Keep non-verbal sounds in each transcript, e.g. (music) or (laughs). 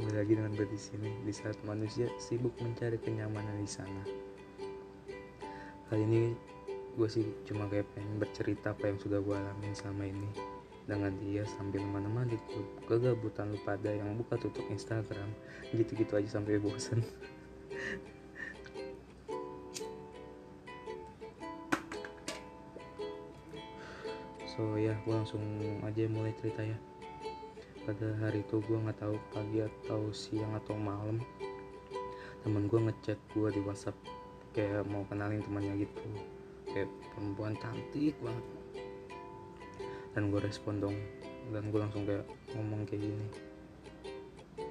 kembali lagi dengan gue di sini di saat manusia sibuk mencari kenyamanan di sana. Kali ini gue sih cuma kayak pengen bercerita apa yang sudah gue alamin selama ini dengan dia sambil menemani kegabutan lu pada yang buka tutup Instagram gitu-gitu aja sampai bosan. (laughs) so ya gue langsung aja mulai cerita ya pada hari itu gue nggak tahu pagi atau siang atau malam. Temen gue ngechat gue di WhatsApp kayak mau kenalin temannya gitu. Kayak perempuan cantik banget. Dan gue respon dong. Dan gue langsung kayak ngomong kayak gini.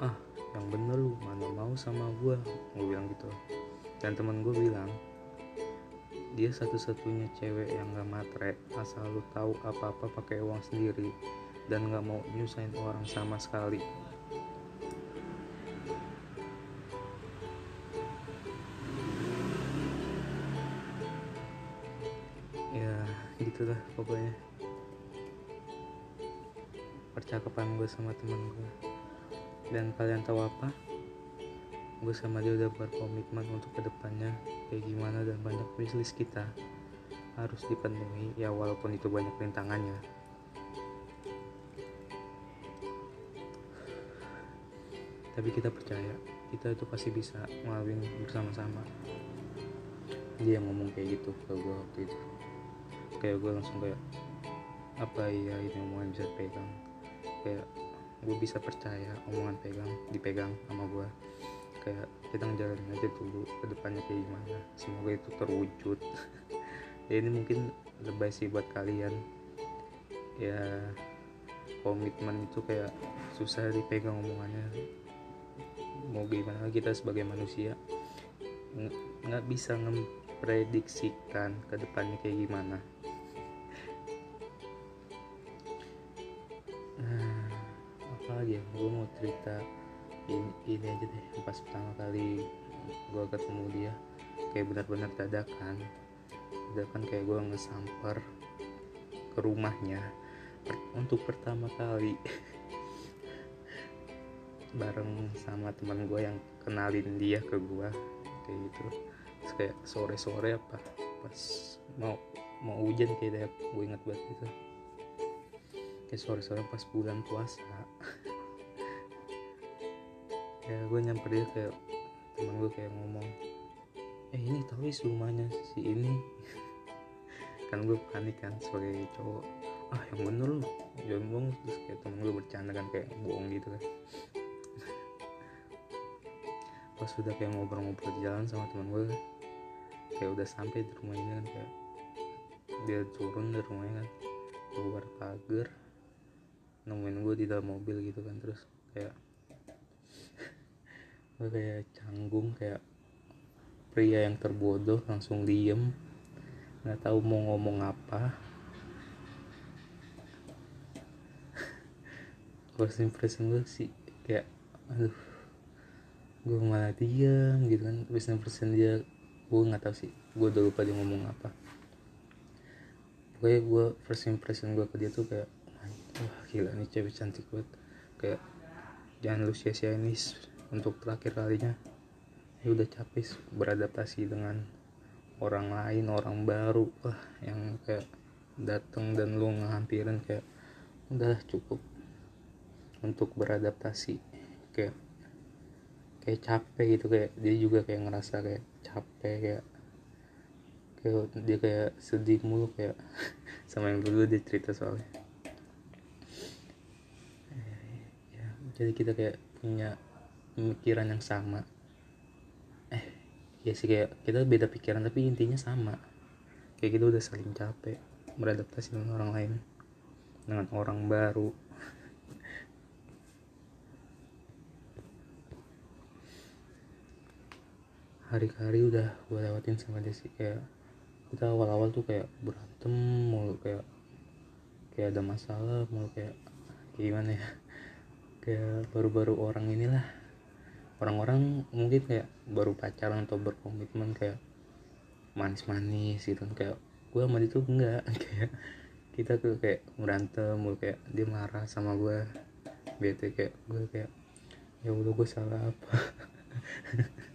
Ah yang bener lu mana mau sama gue gue bilang gitu. Dan temen gue bilang dia satu-satunya cewek yang gak matre asal lu tahu apa-apa pakai uang sendiri dan gak mau nyusahin orang sama sekali. Ya gitulah pokoknya. Percakapan gue sama temen gue dan kalian tahu apa? Gue sama dia udah berkomitmen untuk ke depannya kayak gimana dan banyak wishlist kita harus dipenuhi. Ya walaupun itu banyak rintangannya tapi kita percaya kita itu pasti bisa ngelaluin bersama-sama. Dia yang ngomong kayak gitu ke gue waktu itu. Kayak gue langsung kayak apa ya ini omongan bisa pegang kayak gue bisa percaya omongan pegang dipegang sama gue kayak kita ngejalanin aja dulu ke depannya kayak gimana. Semoga itu terwujud. (laughs) Ya ini mungkin lebay sih buat kalian. Ya komitmen itu kayak susah dipegang omongannya mau gimana kita sebagai manusia nggak bisa memprediksikan ke depannya kayak gimana. Nah apa lagi ya? Gue mau cerita ini, ini aja deh pas pertama kali gue ketemu dia kayak benar-benar dadakan. Dadakan kayak gue ngesamper ke rumahnya untuk pertama kali (laughs) bareng sama teman gue yang kenalin dia ke gue kayak gitu. Terus kayak sore-sore apa pas mau mau hujan kayak gue ingat banget gitu. Kayak sore-sore pas bulan puasa. (laughs) Ya gue nyamper dia kayak teman gue kayak ngomong eh ini tahu is rumahnya si ini? (laughs) Kan gue panik kan sebagai cowok. Ah yang bener lu bohong. Terus kayak temen gue bercanda kan kayak bohong gitu kan pas sudah kayak ngobrol-ngobrol di jalan sama teman gue kayak udah sampai di rumah ini kan kayak dia turun dari rumahnya kan keluar pagar nemuin gue di dalam mobil gitu kan terus kayak (laughs) gue kayak canggung kayak pria yang terbodoh langsung diem nggak tahu mau ngomong apa. (laughs) First impression gue sih kayak aduh gue malah diam gitu kan first impression dia gue nggak tahu sih gue udah lupa dia ngomong apa. Pokoknya gue first impression gue ke dia tuh kayak wah gila nih cewek cantik banget. Kayak jangan lu sia-sia ini untuk terakhir kalinya. Ya udah capek beradaptasi dengan orang lain orang baru wah yang kayak dateng dan lu ngehampirin kayak udah cukup untuk beradaptasi. Kayak kayak capek gitu kayak dia juga kayak ngerasa kayak capek kayak kayak dia kayak sedih mulu kayak (laughs) sama yang dulu dia cerita soalnya. Ya, jadi kita kayak punya pemikiran yang sama. Eh ya sih kayak kita beda pikiran tapi intinya sama. Kayak kita udah saling capek beradaptasi dengan orang lain dengan orang baru hari-hari udah gue lewatin sama dia sih kayak kita awal-awal tuh kayak berantem mulu kayak kayak ada masalah mulu kayak kayak gimana ya? (laughs) Kayak baru-baru orang inilah. Orang-orang mungkin kayak baru pacaran atau berkomitmen kayak manis-manis gitu. Kayak gue sama dia tuh enggak. (laughs) Kayak kita tuh kayak berantem mulu kayak dia marah sama gue bete kayak gue kayak ya udah gue salah apa (laughs)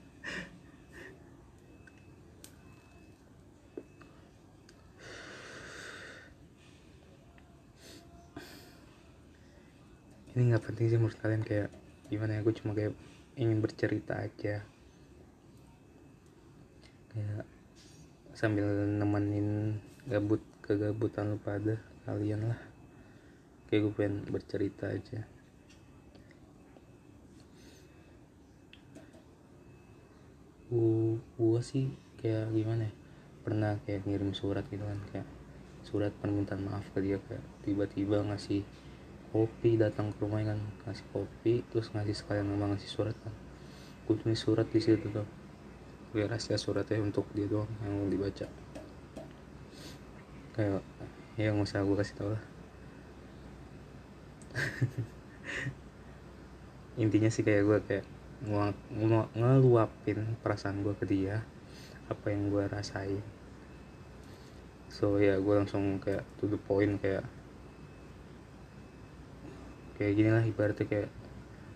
ini nggak penting sih menurut kalian kayak gimana ya gue cuma kayak ingin bercerita aja. Kayak sambil nemenin gabut kegabutan lu pada kalian lah. Kayak gue pengen bercerita aja. Gue sih kayak gimana ya pernah kayak ngirim surat gitu kan kayak surat permintaan maaf ke dia kayak tiba-tiba ngasih kopi datang ke rumahnya kan ngasih kopi terus ngasih sekalian memang ngasih surat kan. Gue tulis surat di situ tuh. Gue rahasia suratnya untuk dia doang yang dibaca. Kayak ya nggak usah gue kasih tau lah. (laughs) Intinya sih kayak gue kayak ngeluapin perasaan gue ke dia apa yang gue rasain. So ya gue langsung kayak to the point kayak kayak gini lah ibaratnya kayak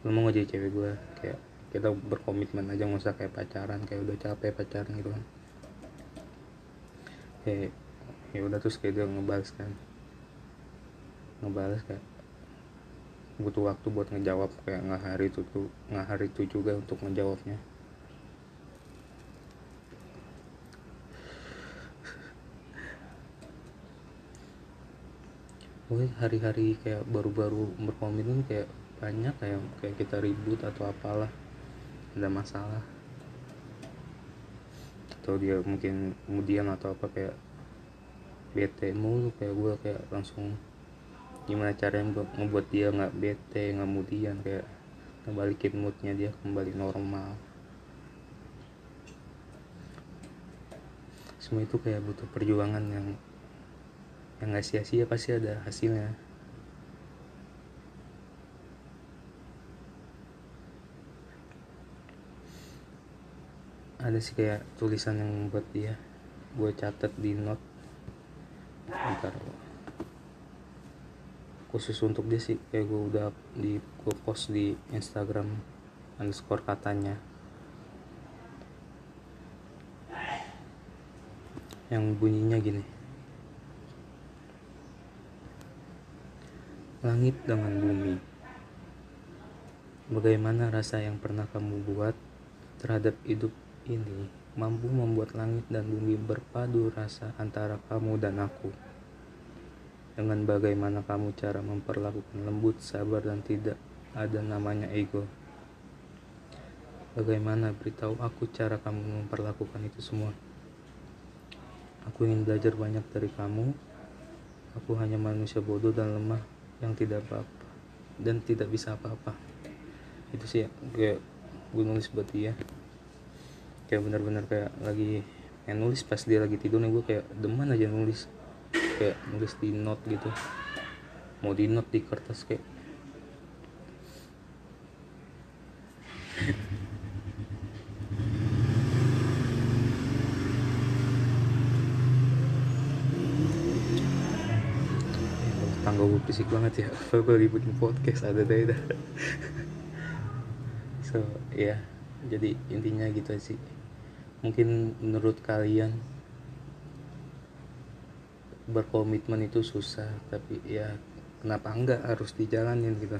lu mau jadi cewek gue kayak kita berkomitmen aja nggak usah kayak pacaran kayak udah capek pacaran gitu kan. Kayak ya udah terus kayak dia ngebales kan. Ngebales kayak butuh waktu buat ngejawab kayak nggak hari itu tuh nggak hari itu juga untuk ngejawabnya Oke hari-hari kayak baru-baru berkomitmen kayak banyak kayak kayak kita ribut atau apalah ada masalah. Atau dia mungkin kemudian atau apa kayak bete mulu kayak gue kayak langsung gimana caranya membuat dia nggak bete nggak kemudian kayak ngebalikin moodnya dia kembali normal. Semua itu kayak butuh perjuangan yang yang nggak sia-sia pasti ada hasilnya. Ada sih kayak tulisan yang buat dia. Gue catat di note. Ntar khusus untuk dia sih kayak gue udah di gue post di Instagram underscore katanya. Yang bunyinya gini langit dengan bumi bagaimana rasa yang pernah kamu buat terhadap hidup ini mampu membuat langit dan bumi berpadu rasa antara kamu dan aku. Dengan bagaimana kamu cara memperlakukan lembut, sabar, dan tidak ada namanya ego. Bagaimana beritahu aku cara kamu memperlakukan itu semua. Aku ingin belajar banyak dari kamu. Aku hanya manusia bodoh dan lemah yang tidak apa-apa dan tidak bisa apa-apa. Itu sih ya, kayak gue nulis buat dia. Kayak bener-bener kayak lagi nulis pas dia lagi tidur nih gue kayak demen aja nulis. Kayak nulis di note gitu. Mau di note di kertas kayak fisik banget ya. (laughs) Kalau lagi bikin podcast ada deh dah. (laughs) So ya yeah. jadi intinya gitu sih. Mungkin menurut kalian berkomitmen itu susah tapi ya kenapa enggak harus dijalanin gitu?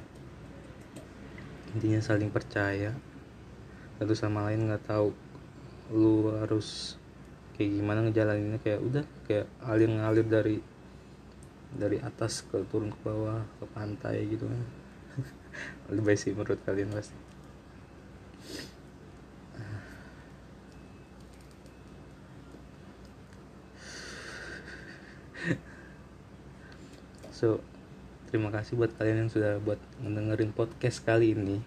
Intinya saling percaya. Satu sama lain nggak tahu lu harus kayak gimana ngejalaninnya kayak udah kayak alir ngalir dari dari atas ke turun ke bawah ke pantai gitu kan. (laughs) Lebih sih menurut kalian pasti. So terima kasih buat kalian yang sudah buat mendengarin podcast kali ini.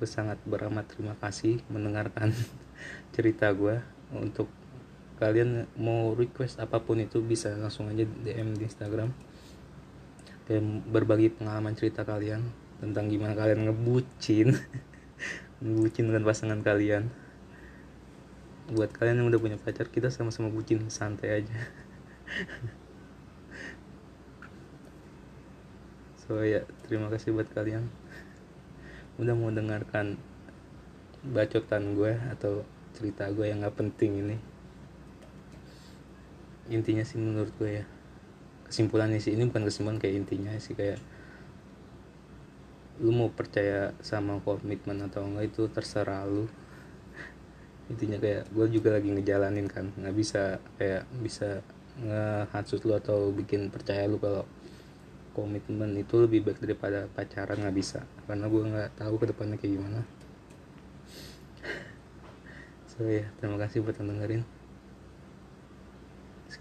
Gue sangat beramat terima kasih mendengarkan (laughs) cerita gue untuk kalian mau request apa pun itu bisa langsung aja DM di Instagram. Dan berbagi pengalaman cerita kalian tentang gimana kalian ngebucin (laughs) ngebucin dengan pasangan kalian. Buat kalian yang udah punya pacar kita sama-sama bucin santai aja. (laughs) So ya terima kasih buat kalian. Udah mau dengarkan bacotan gue atau cerita gue yang nggak penting ini intinya sih menurut gue ya. Kesimpulannya sih ini bukan kesimpulan kayak intinya sih kayak lu mau percaya sama komitmen atau enggak itu terserah lu. Intinya kayak gue juga lagi ngejalanin kan nggak bisa kayak bisa ngehasut lu atau bikin percaya lu kalau komitmen itu lebih baik daripada pacaran nggak bisa. Karena gue nggak tahu ke depannya kayak gimana. (laughs) So ya terima kasih buat yang dengerin